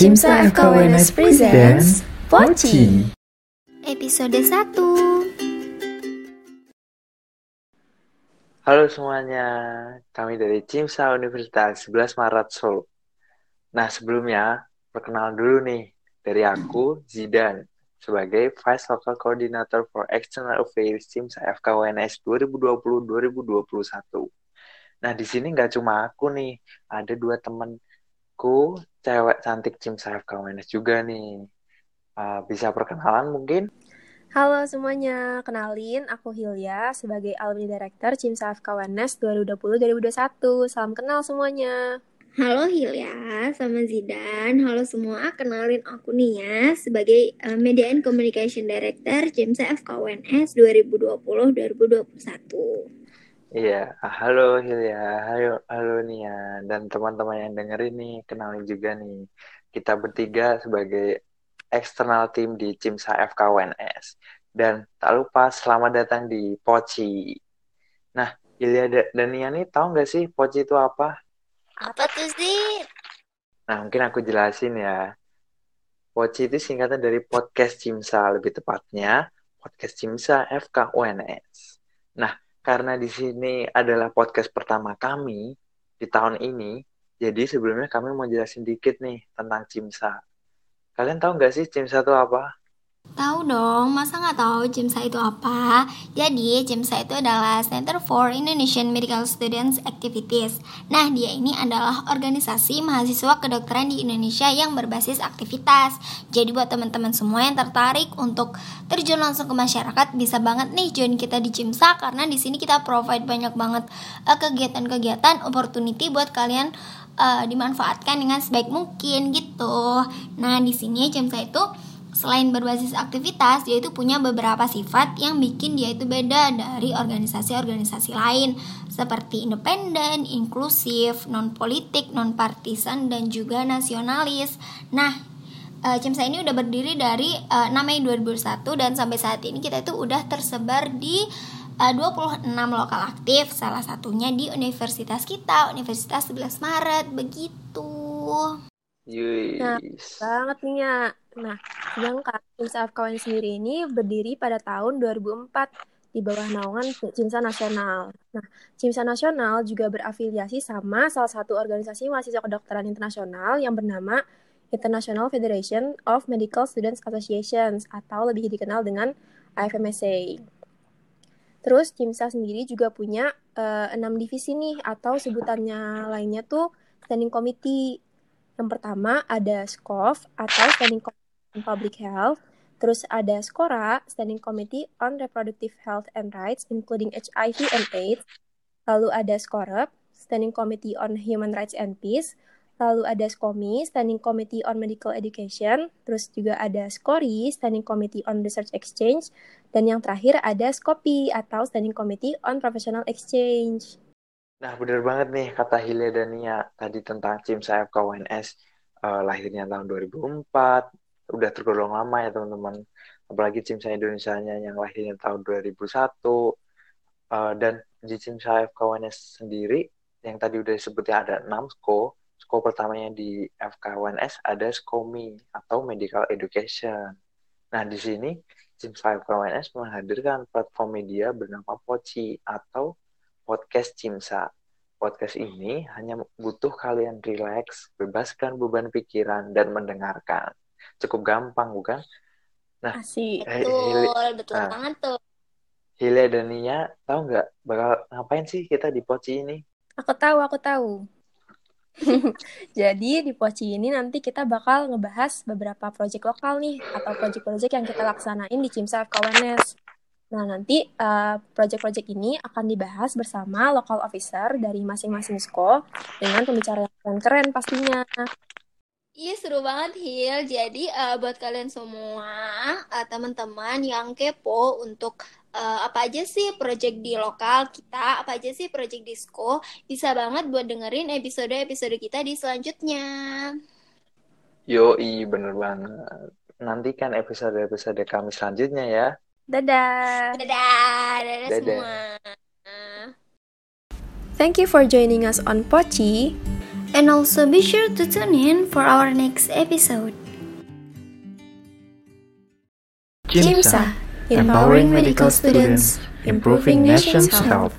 Cimsa FKWNS presents Poci Episode 1 Halo semuanya, kami dari Cimsa Universitas 11 Maret Solo. Nah sebelumnya, perkenalan dulu nih. Dari aku, Zidan, sebagai Vice Local Coordinator for External Affairs Cimsa FKWNS 2020-2021. Nah di sini nggak cuma aku nih, ada dua temanku cewek cantik Cimsa FKWNS juga nih. Uh, bisa perkenalan mungkin? Halo semuanya, kenalin aku Hilya sebagai Alumni Director Cimsa FKWNS 2020-2021. Salam kenal semuanya. Halo Hilya, sama Zidan. Halo semua, kenalin aku Nia sebagai uh, Media and Communication Director Cimsa FKWNS 2020-2021. Iya, halo Hilya, halo, halo Nia, dan teman-teman yang dengerin nih, kenalin juga nih. Kita bertiga sebagai eksternal tim di Cimsa FKWNS. Dan tak lupa selamat datang di Poci. Nah, Ilya dan Nia nih tahu nggak sih Poci itu apa? Apa tuh sih? Nah, mungkin aku jelasin ya. Poci itu singkatan dari podcast Cimsa, lebih tepatnya podcast Cimsa FKWNS. Nah, karena di sini adalah podcast pertama kami di tahun ini, jadi sebelumnya kami mau jelasin dikit nih tentang Cimsa. Kalian tahu nggak sih Cimsa itu apa? Tahu dong, masa nggak tahu CIMSA itu apa? Jadi, CIMSA itu adalah Center for Indonesian Medical Students Activities. Nah, dia ini adalah organisasi mahasiswa kedokteran di Indonesia yang berbasis aktivitas. Jadi, buat teman-teman semua yang tertarik untuk terjun langsung ke masyarakat, bisa banget nih join kita di CIMSA karena di sini kita provide banyak banget eh, kegiatan-kegiatan, opportunity buat kalian uh, dimanfaatkan dengan sebaik mungkin gitu. Nah, di sini CIMSA itu Selain berbasis aktivitas, dia itu punya beberapa sifat yang bikin dia itu beda dari organisasi-organisasi lain seperti independen, inklusif, non-politik, non-partisan, dan juga nasionalis. Nah, uh, CIMSA ini udah berdiri dari uh, 6 Mei 2021 dan sampai saat ini kita itu udah tersebar di uh, 26 lokal aktif, salah satunya di universitas kita, Universitas 11 Maret, begitu. Yes. Nah, banget nih ya. Nah, sedangkan Cimsa FKWN sendiri ini berdiri pada tahun 2004 di bawah naungan Cimsa Nasional. Nah, Cimsa Nasional juga berafiliasi sama salah satu organisasi mahasiswa kedokteran internasional yang bernama International Federation of Medical Students Associations atau lebih dikenal dengan IFMSA. Terus Cimsa sendiri juga punya uh, enam divisi nih atau sebutannya lainnya tuh standing committee yang pertama ada SCOF atau Standing Committee on Public Health, terus ada SCORA, Standing Committee on Reproductive Health and Rights, including HIV and AIDS, lalu ada SCOREP, Standing Committee on Human Rights and Peace, lalu ada SCOMI, Standing Committee on Medical Education, terus juga ada SCORI, Standing Committee on Research Exchange, dan yang terakhir ada SCOPI atau Standing Committee on Professional Exchange. Nah, bener banget nih kata Hilya dan Nia tadi tentang Cimsa FKWNS uh, lahirnya tahun 2004, udah tergolong lama ya teman-teman. Apalagi Cimsa Indonesia-nya yang lahirnya tahun 2001. Uh, dan di Cimsa FKWNS sendiri, yang tadi udah disebutnya ada 6 SKO. SKO pertamanya di FKWNS ada SKOMI atau Medical Education. Nah, di sini Cimsa FKWNS menghadirkan platform media bernama Poci atau podcast Cimsa. Podcast ini hanya butuh kalian rileks, bebaskan beban pikiran, dan mendengarkan. Cukup gampang, bukan? Nah, Asik. Betul, betul nah, banget tuh. Hilya dan Nia, tahu nggak bakal ngapain sih kita di Poci ini? Aku tahu, aku tahu. Jadi di Poci ini nanti kita bakal ngebahas beberapa proyek lokal nih atau proyek-proyek yang kita laksanain di Cimsa FKWNS. Nah, nanti uh, project-project ini akan dibahas bersama local officer dari masing-masing SKO dengan pembicara yang keren-keren pastinya. Iya seru banget Hil. Jadi uh, buat kalian semua uh, teman-teman yang kepo untuk uh, apa aja sih project di lokal kita, apa aja sih project di SKO, bisa banget buat dengerin episode-episode kita di selanjutnya. Yo, bener banget. Nantikan episode-episode kami selanjutnya ya. Dadah. Dadah. Dadah, Dadah. semua. Thank you for joining us on Pochi. And also be sure to tune in for our next episode. Jimsa, empowering medical students, improving nation's health.